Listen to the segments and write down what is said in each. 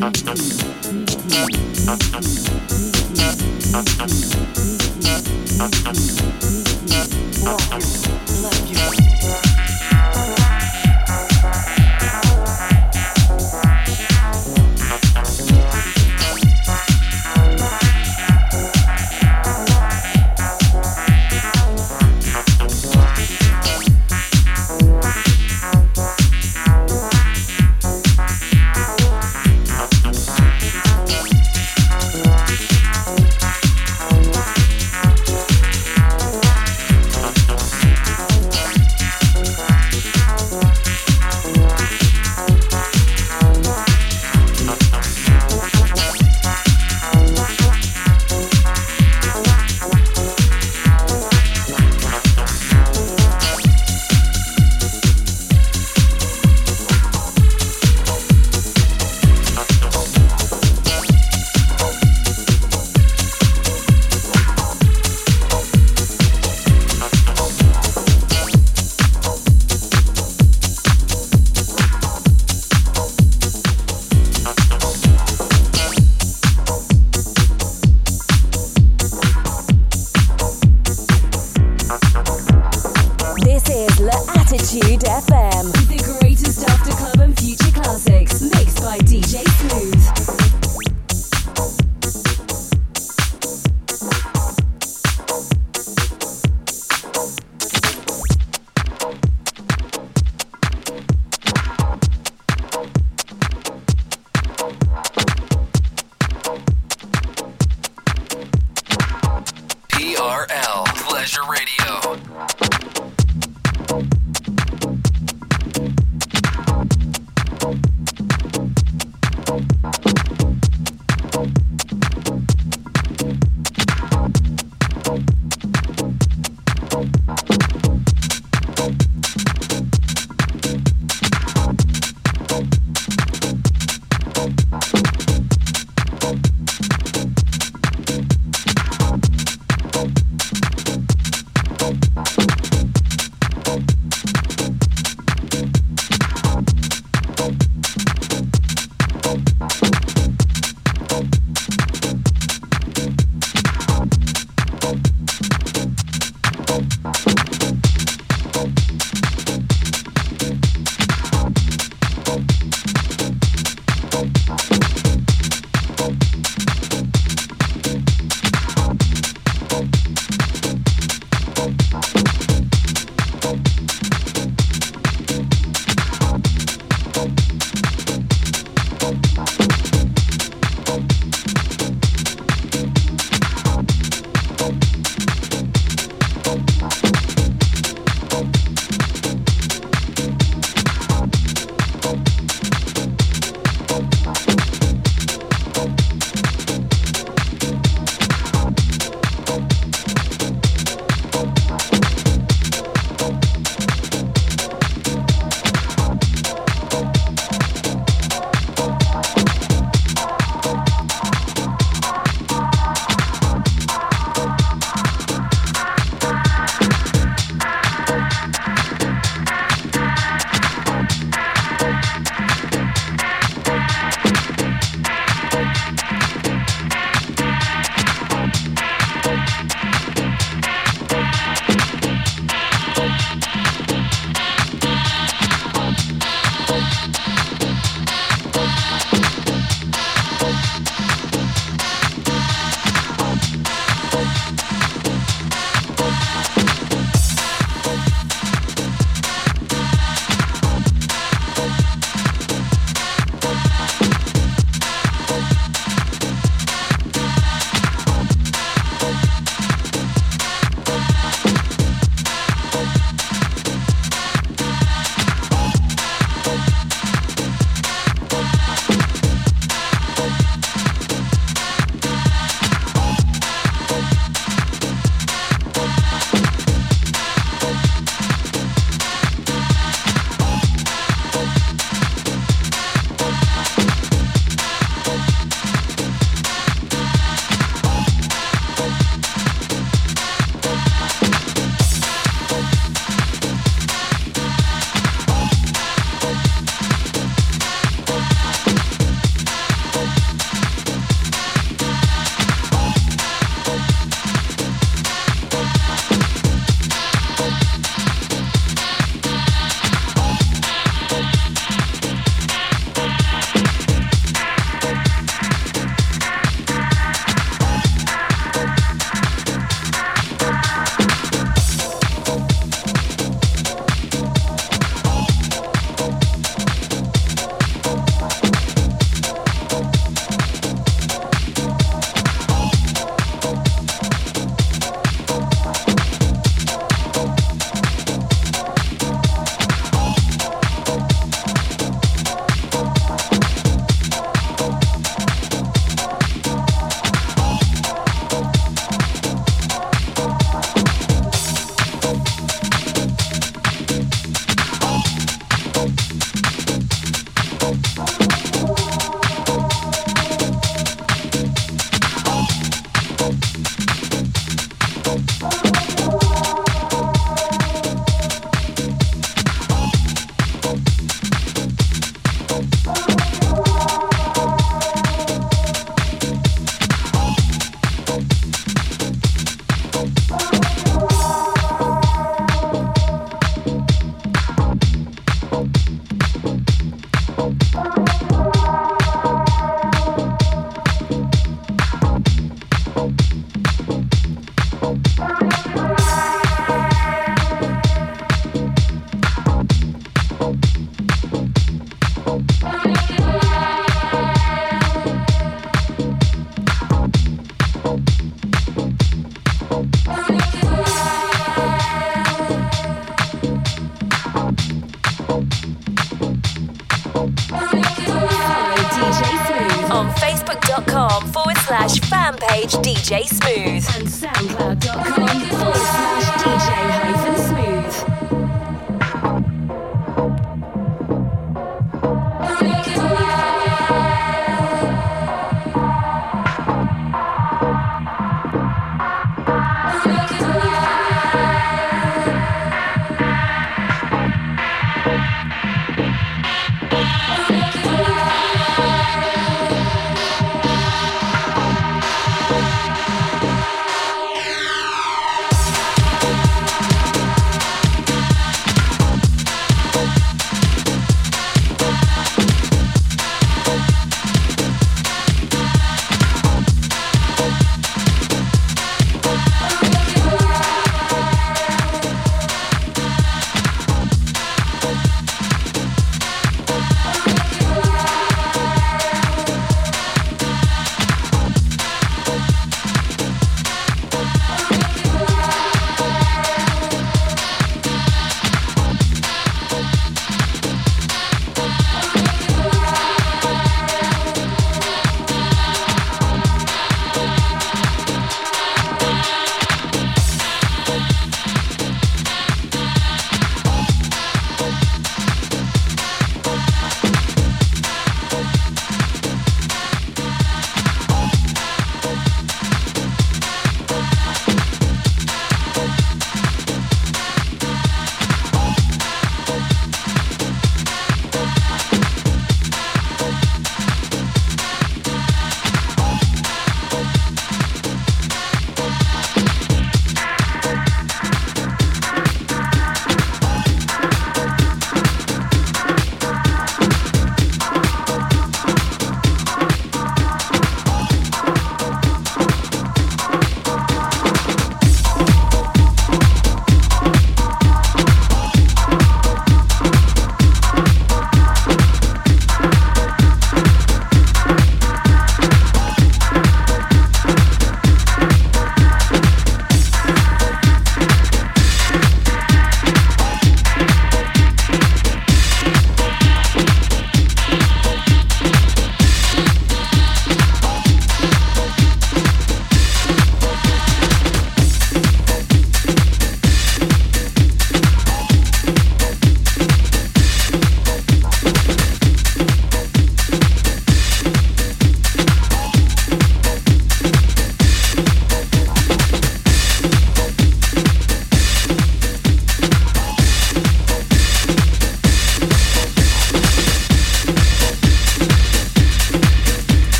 Thank you.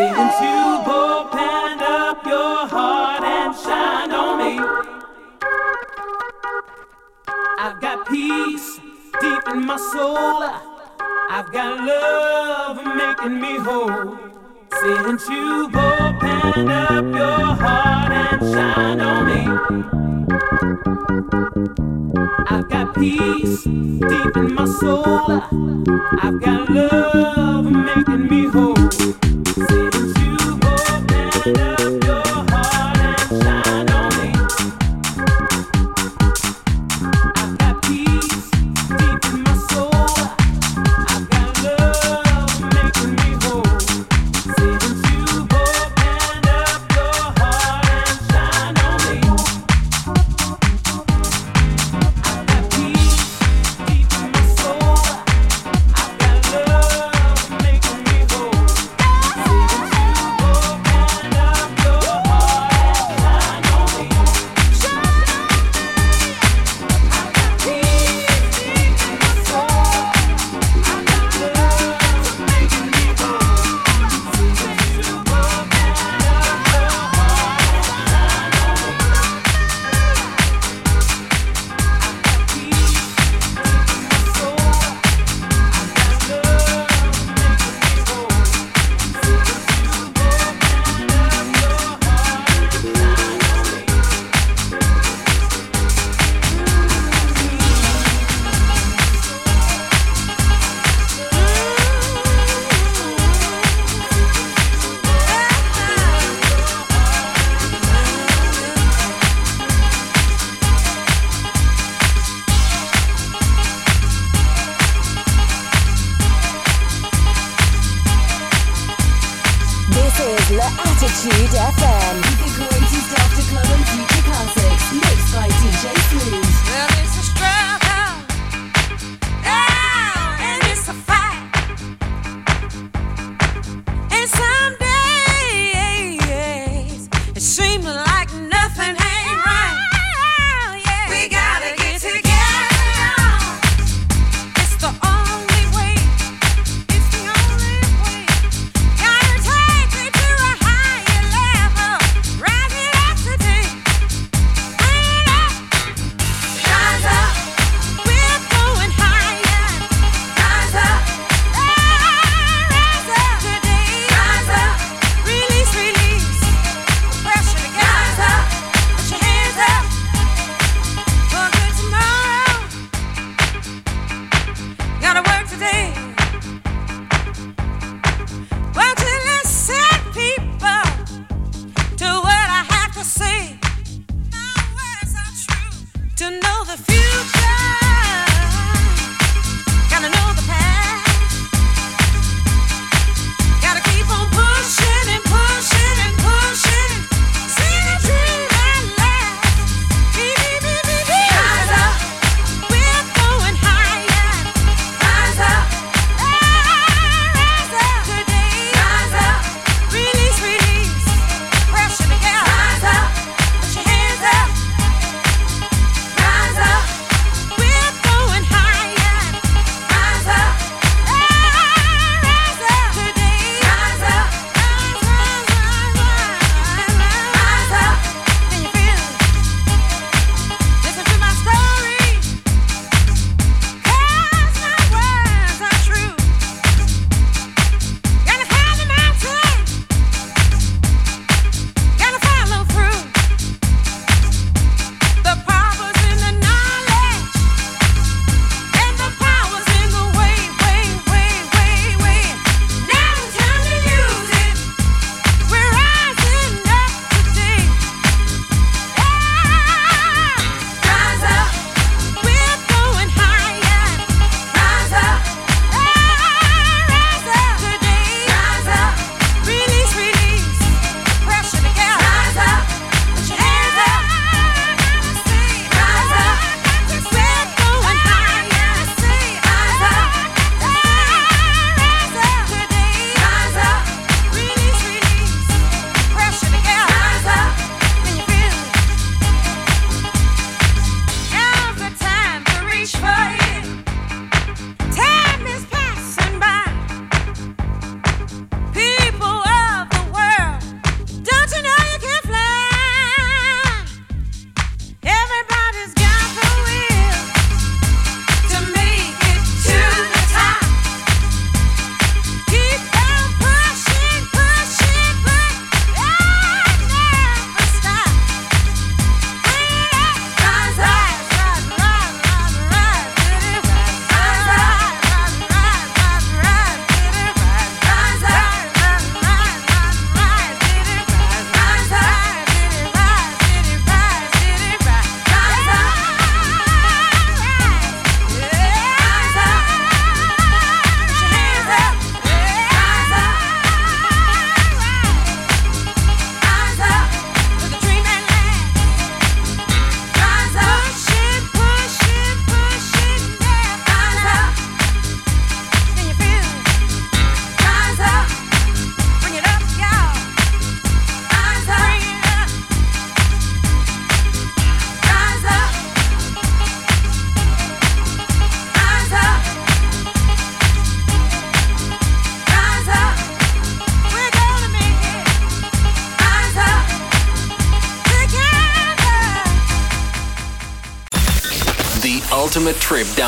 Open up your heart and shine on me. I've got peace deep in my soul. I've got love making me whole. Open up your heart and shine on me. I've got peace deep in my soul. I've got love making me whole. Bye.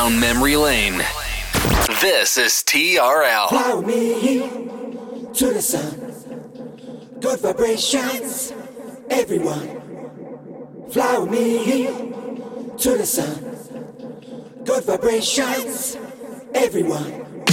down memory lane. This is TRL. Follow me to the sun. Good vibrations, everyone. Follow me to the sun. Good vibrations, everyone.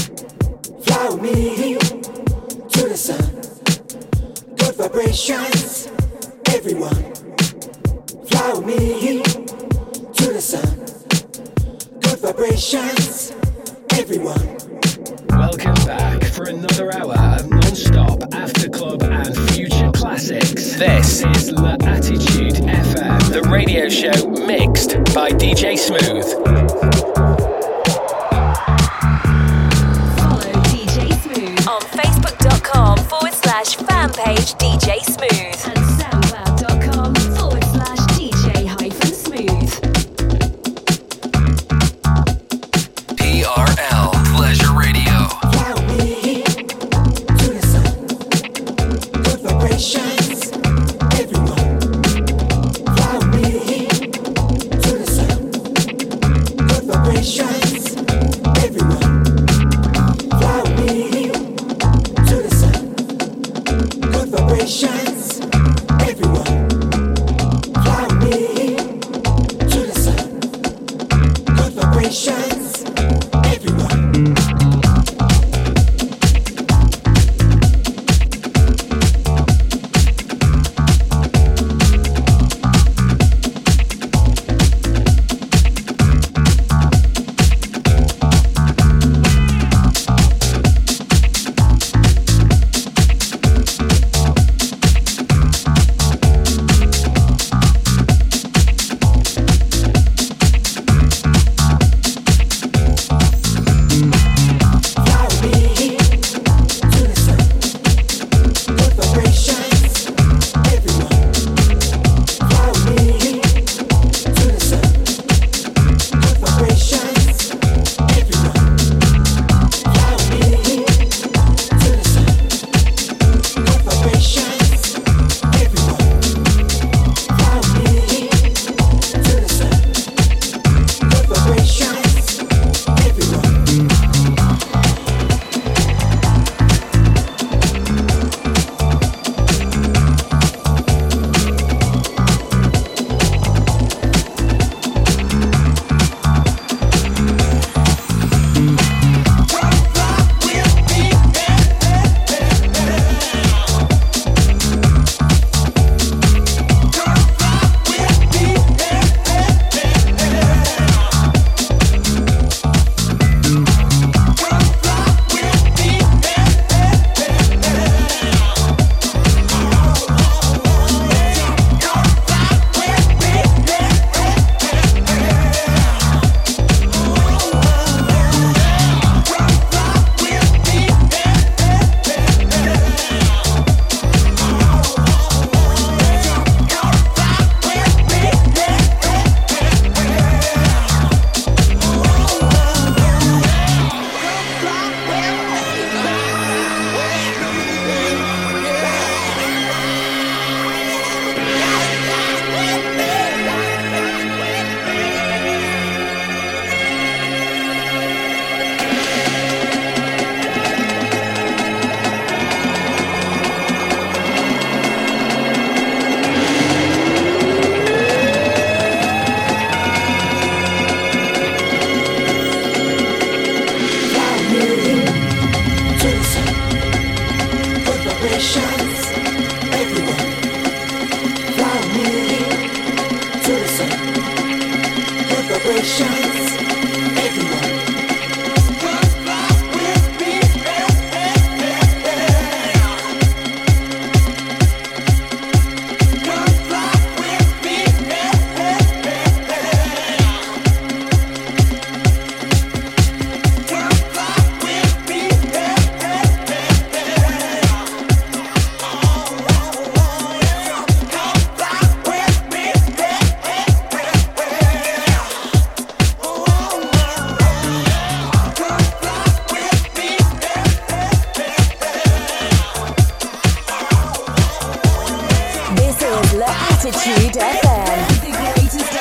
L'Attitude FM. The greatest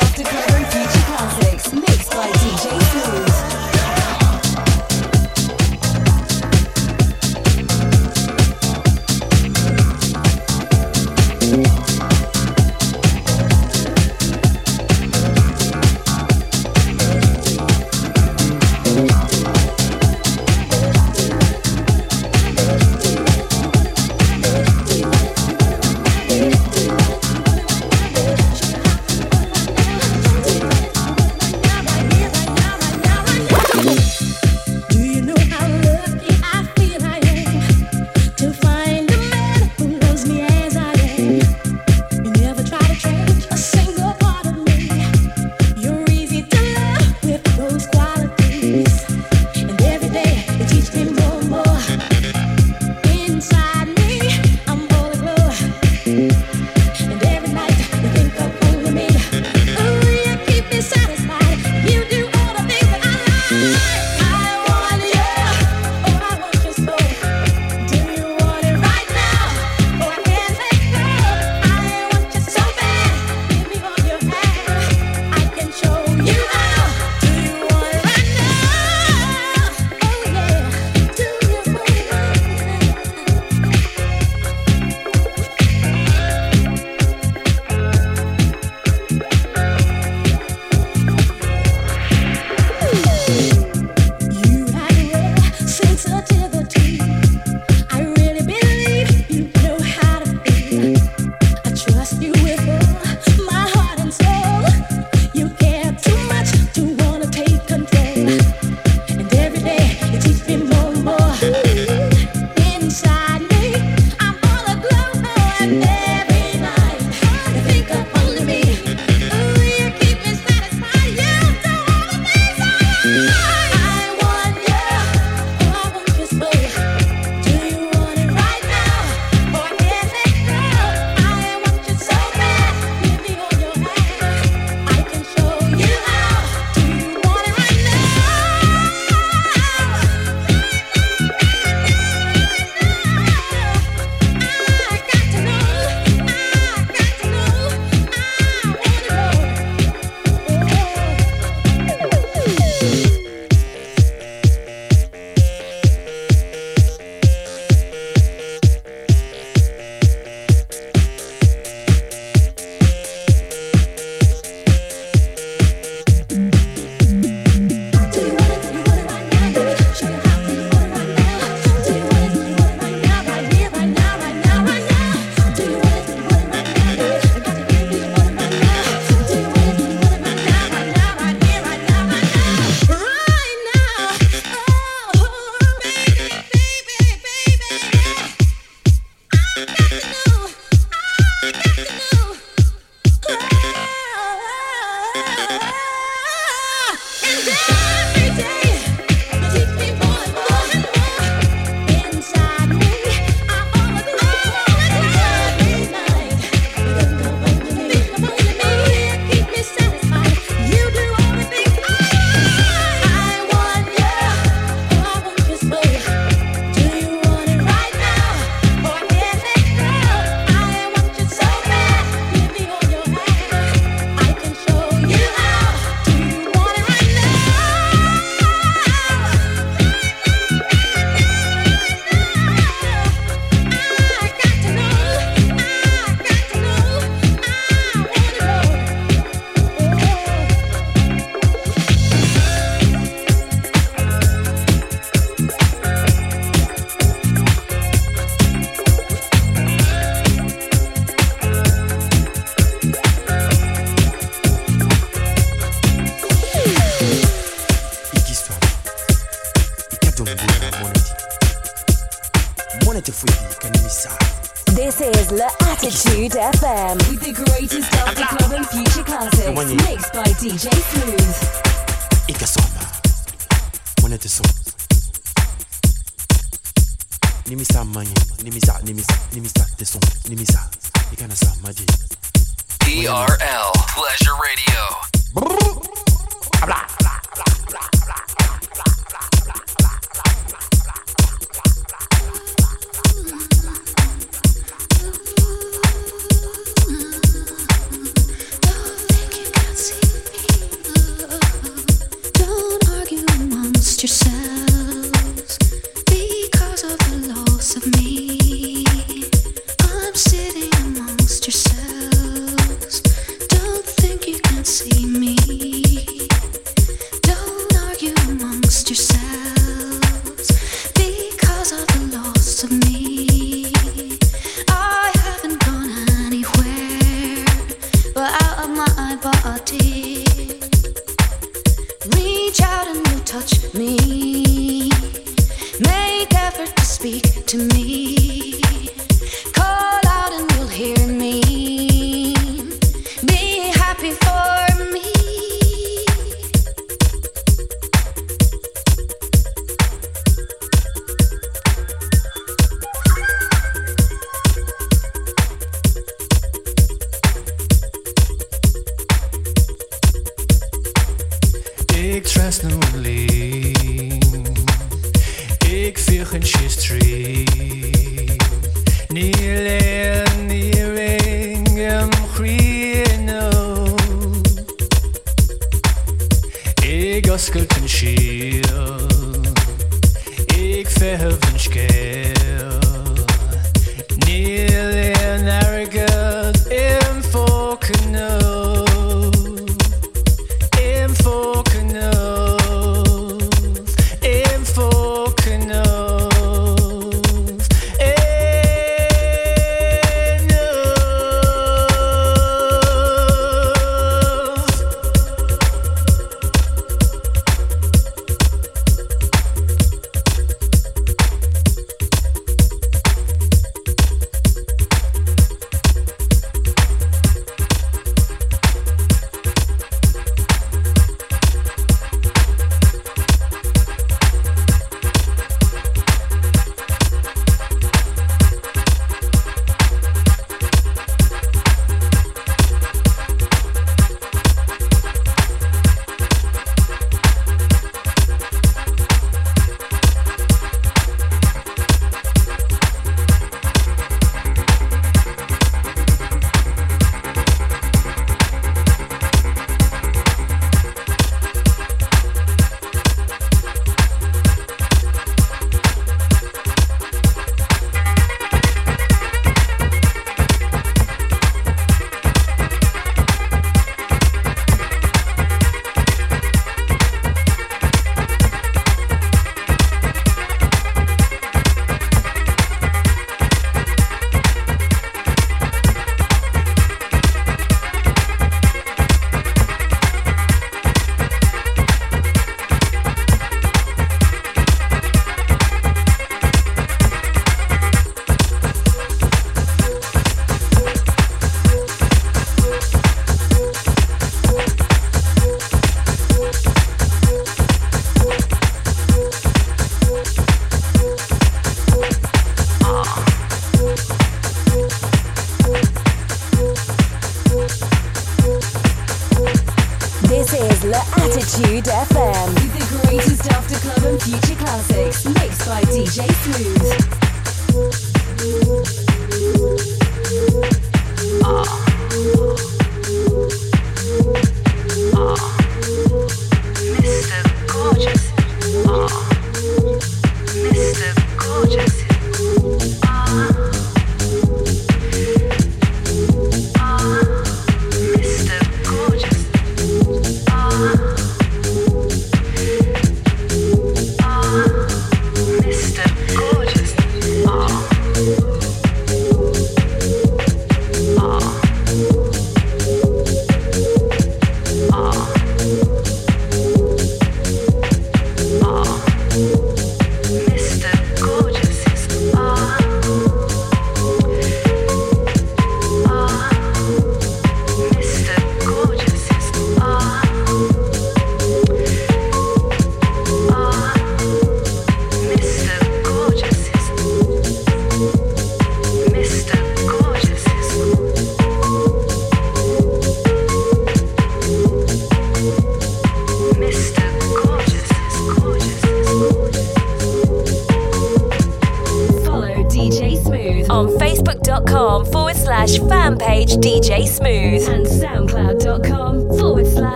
DJ Smooth.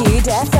L'Attitude FM.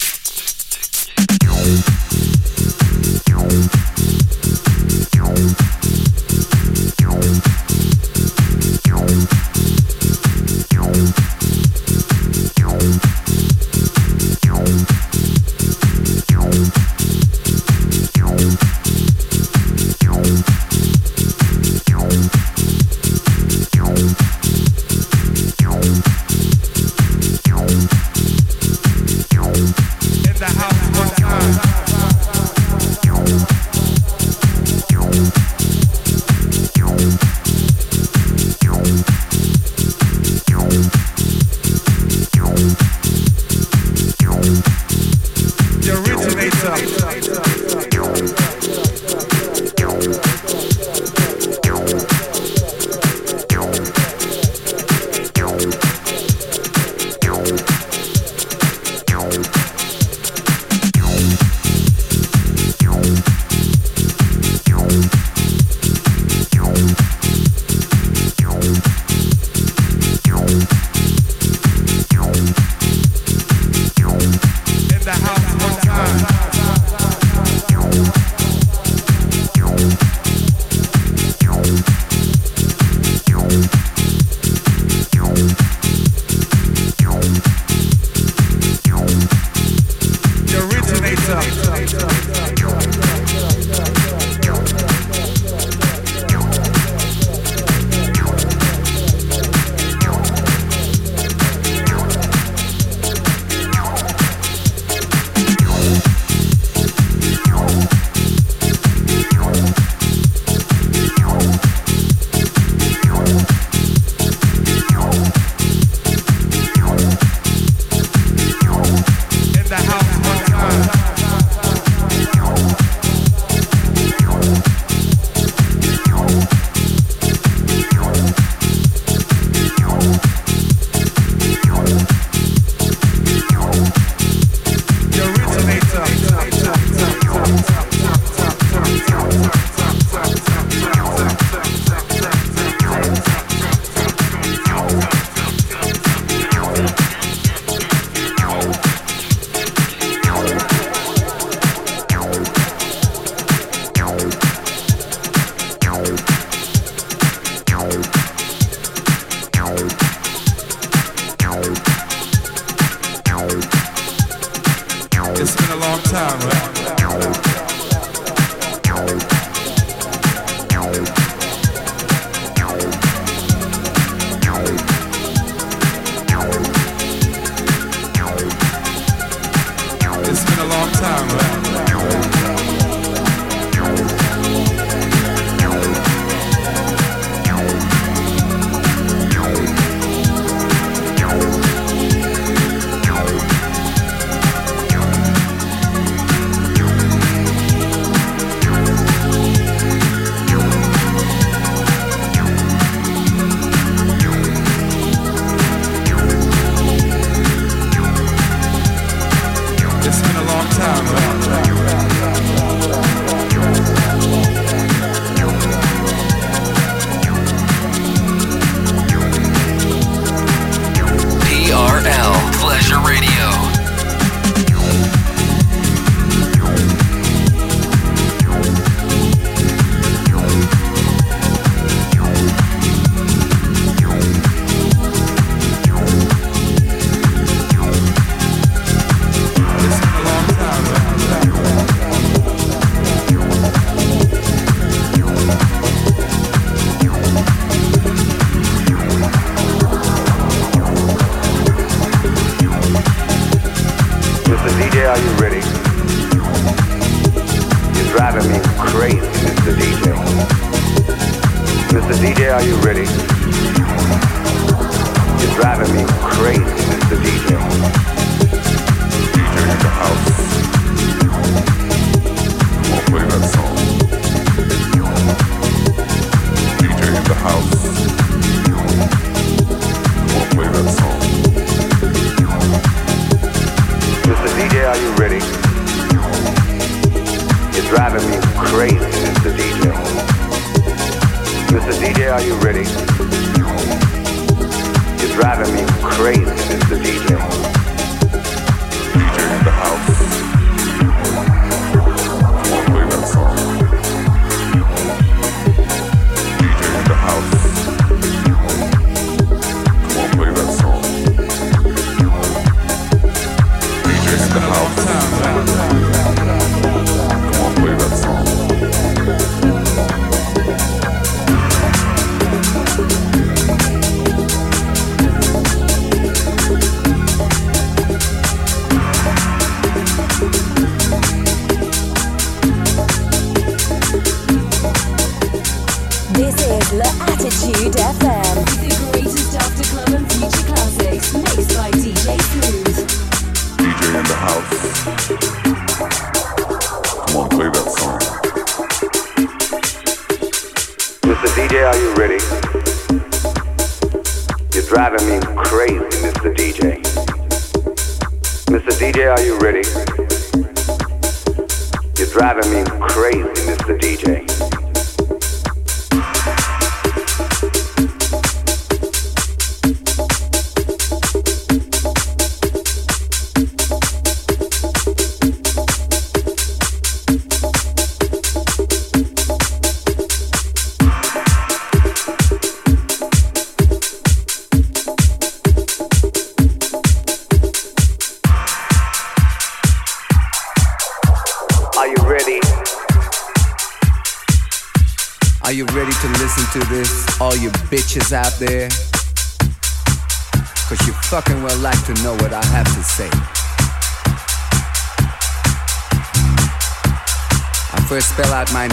Out my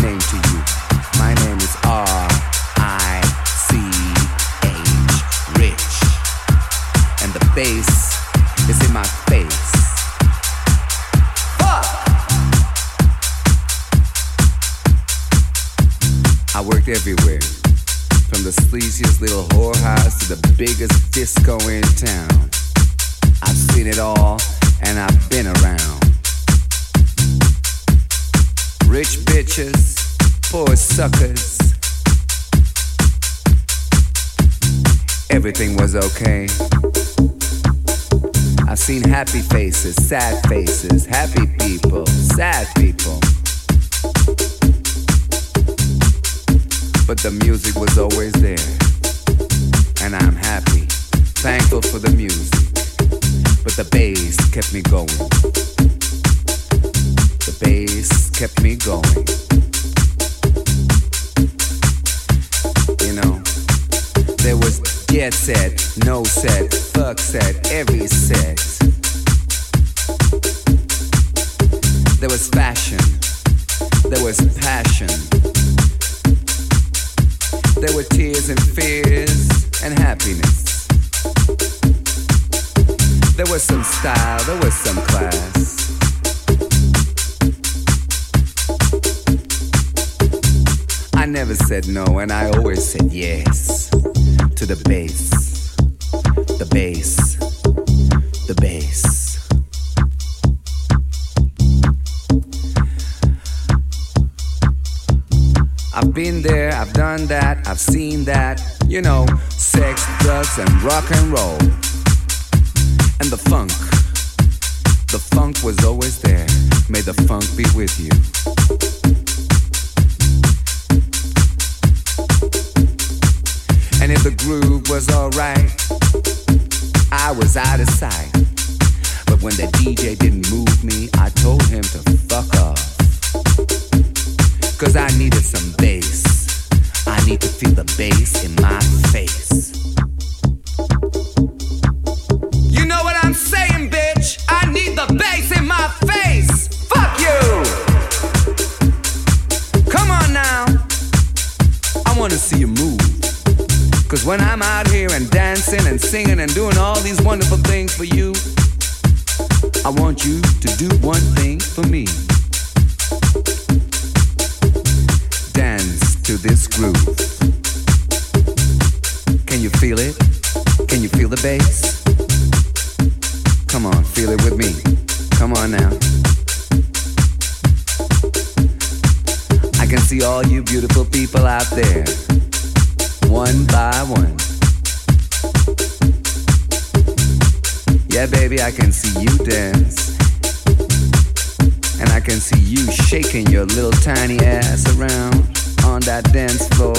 Everything was okay. I've seen happy faces, sad faces, happy people, sad people. but the music was always there. And I'm happy, thankful for the music. But the bass kept me going. The bass kept me going. You know, there was jet set, no set, fuck set, every set. There was fashion, there was passion. There were tears and fears and happiness. There was some style, there was some class. I never said no, and I always said yes to the bass. The bass. The bass. I've been there, I've done that, I've seen that. You know, sex, drugs, and rock and roll. And the funk. The funk was always there. May the funk be with you. And if the groove was alright, I was out of sight. But when the DJ didn't move me, I told him to fuck off. Cause I needed some bass. I need to feel the bass in my face. Cause when I'm out here and dancing and singing and doing all these wonderful things for you, I want you to do one thing for me. Dance to this groove. Can you feel it? Can you feel the bass? Come on, feel it with me. Come on now. I can see all you beautiful people out there, one by one. Yeah, baby, I can see you dance. And I can see you shaking your little tiny ass around on that dance floor.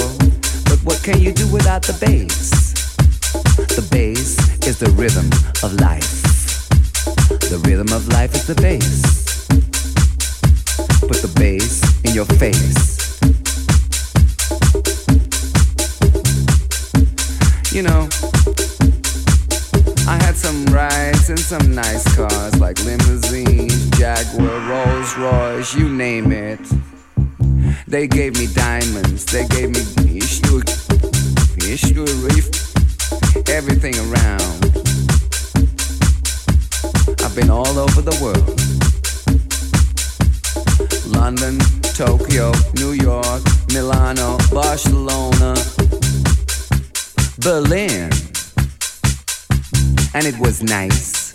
But what can you do without the bass? The bass is the rhythm of life. The rhythm of life is the bass. Put the bass in your face. You know, I had some rides in some nice cars like limousines, Jaguar, Rolls Royce, you name it. They gave me diamonds, they gave me everything around. I've been all over the world. London, Tokyo, New York, Milano, Barcelona, Berlin. And it was nice.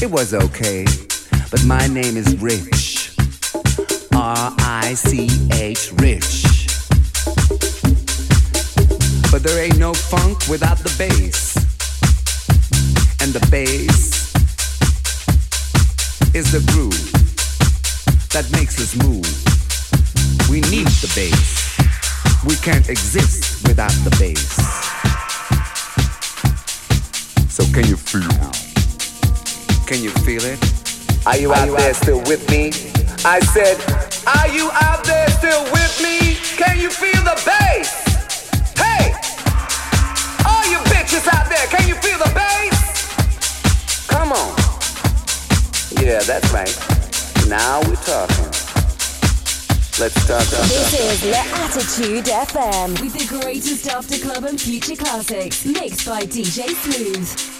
It was okay. But my name is Rich. R I C H, Rich. But there ain't no funk without the bass. And the bass is the groove that makes us move. We need the bass. We can't exist without the bass. So can you feel it? Can you feel it? Are you out there still with me? I said, are you out there still with me? Can you feel the bass? Hey! All you bitches out there, can you feel the bass? Come on. Yeah, that's right. Now we're talking. Let's talk about This is La Attitude FM with the greatest after club and future classics mixed by DJ Smooth.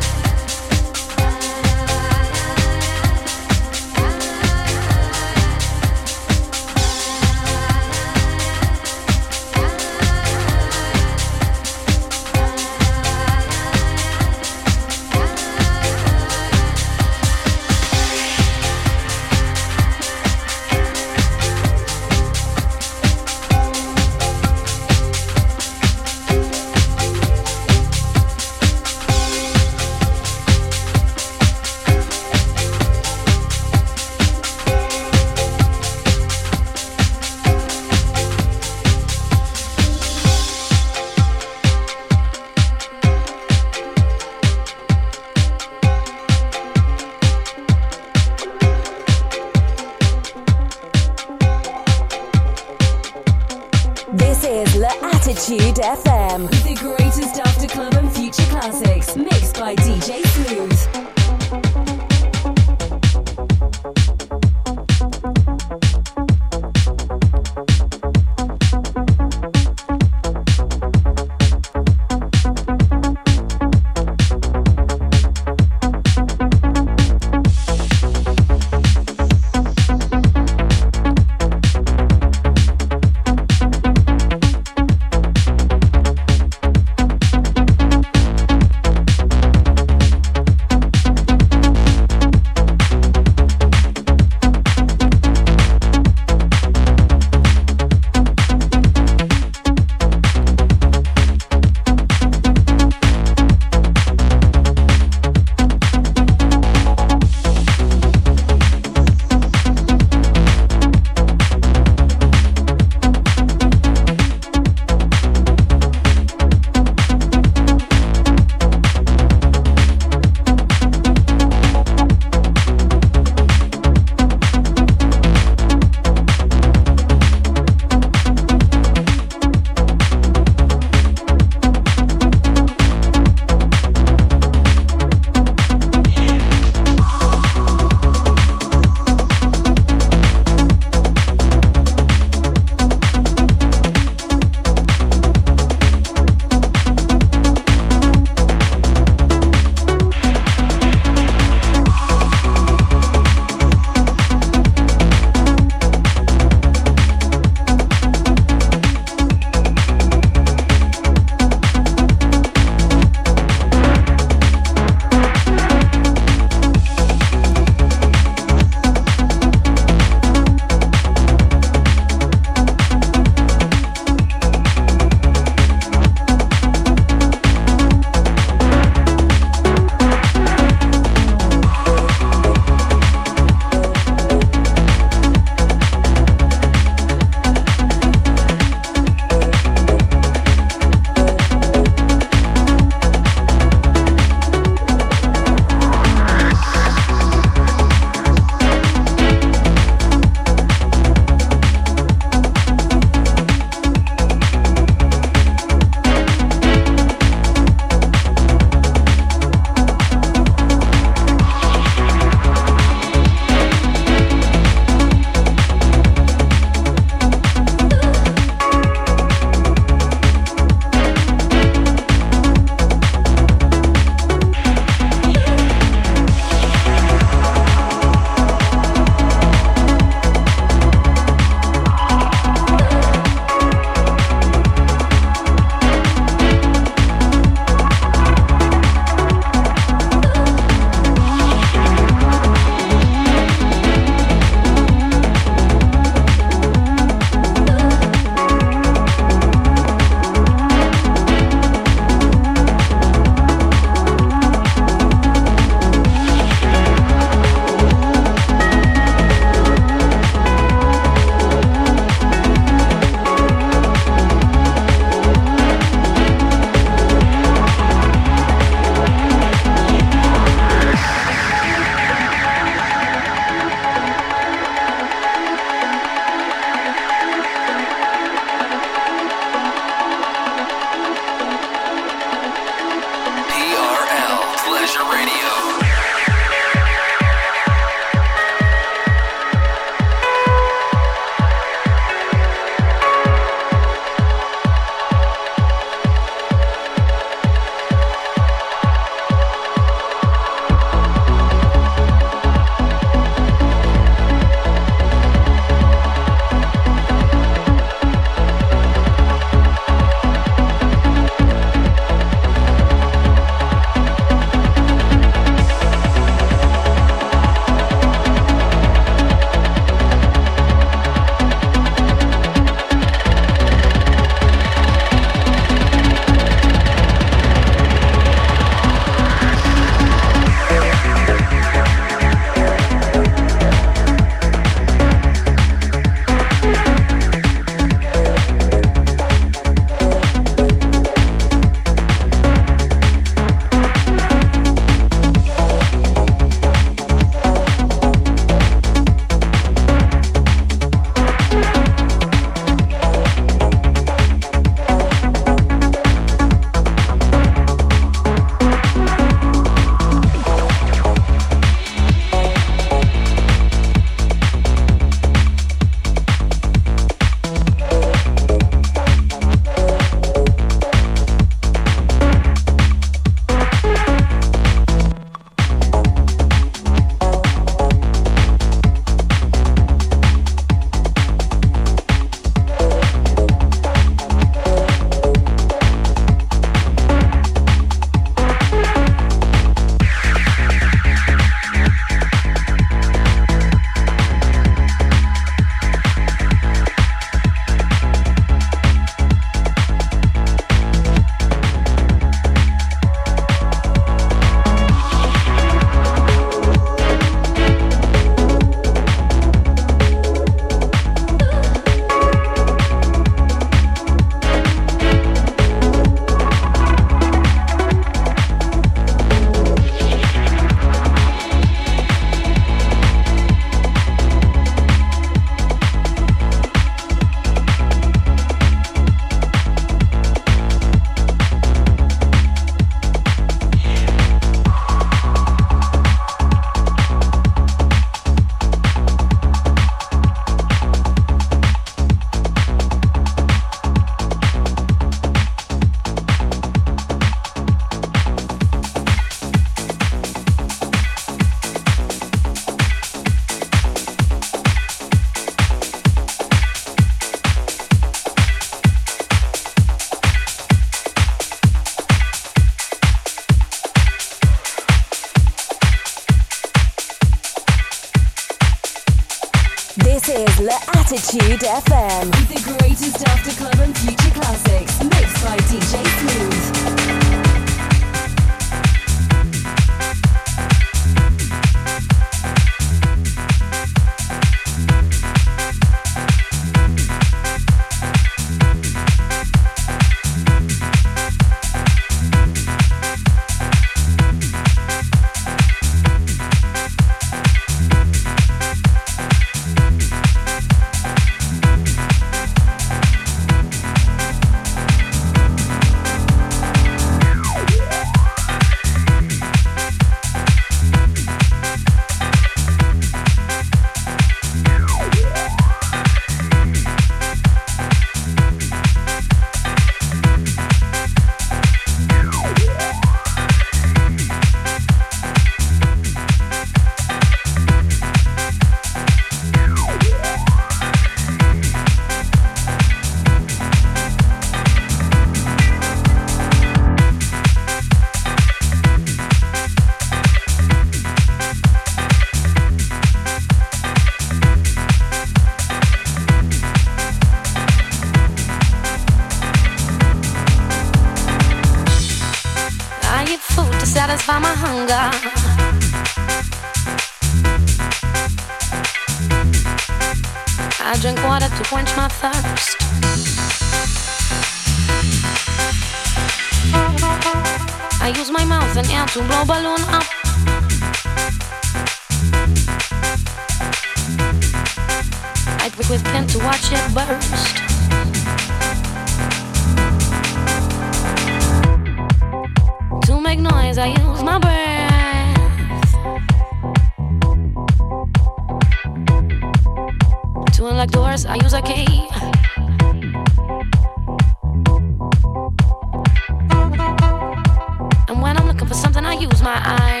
Use my eyes.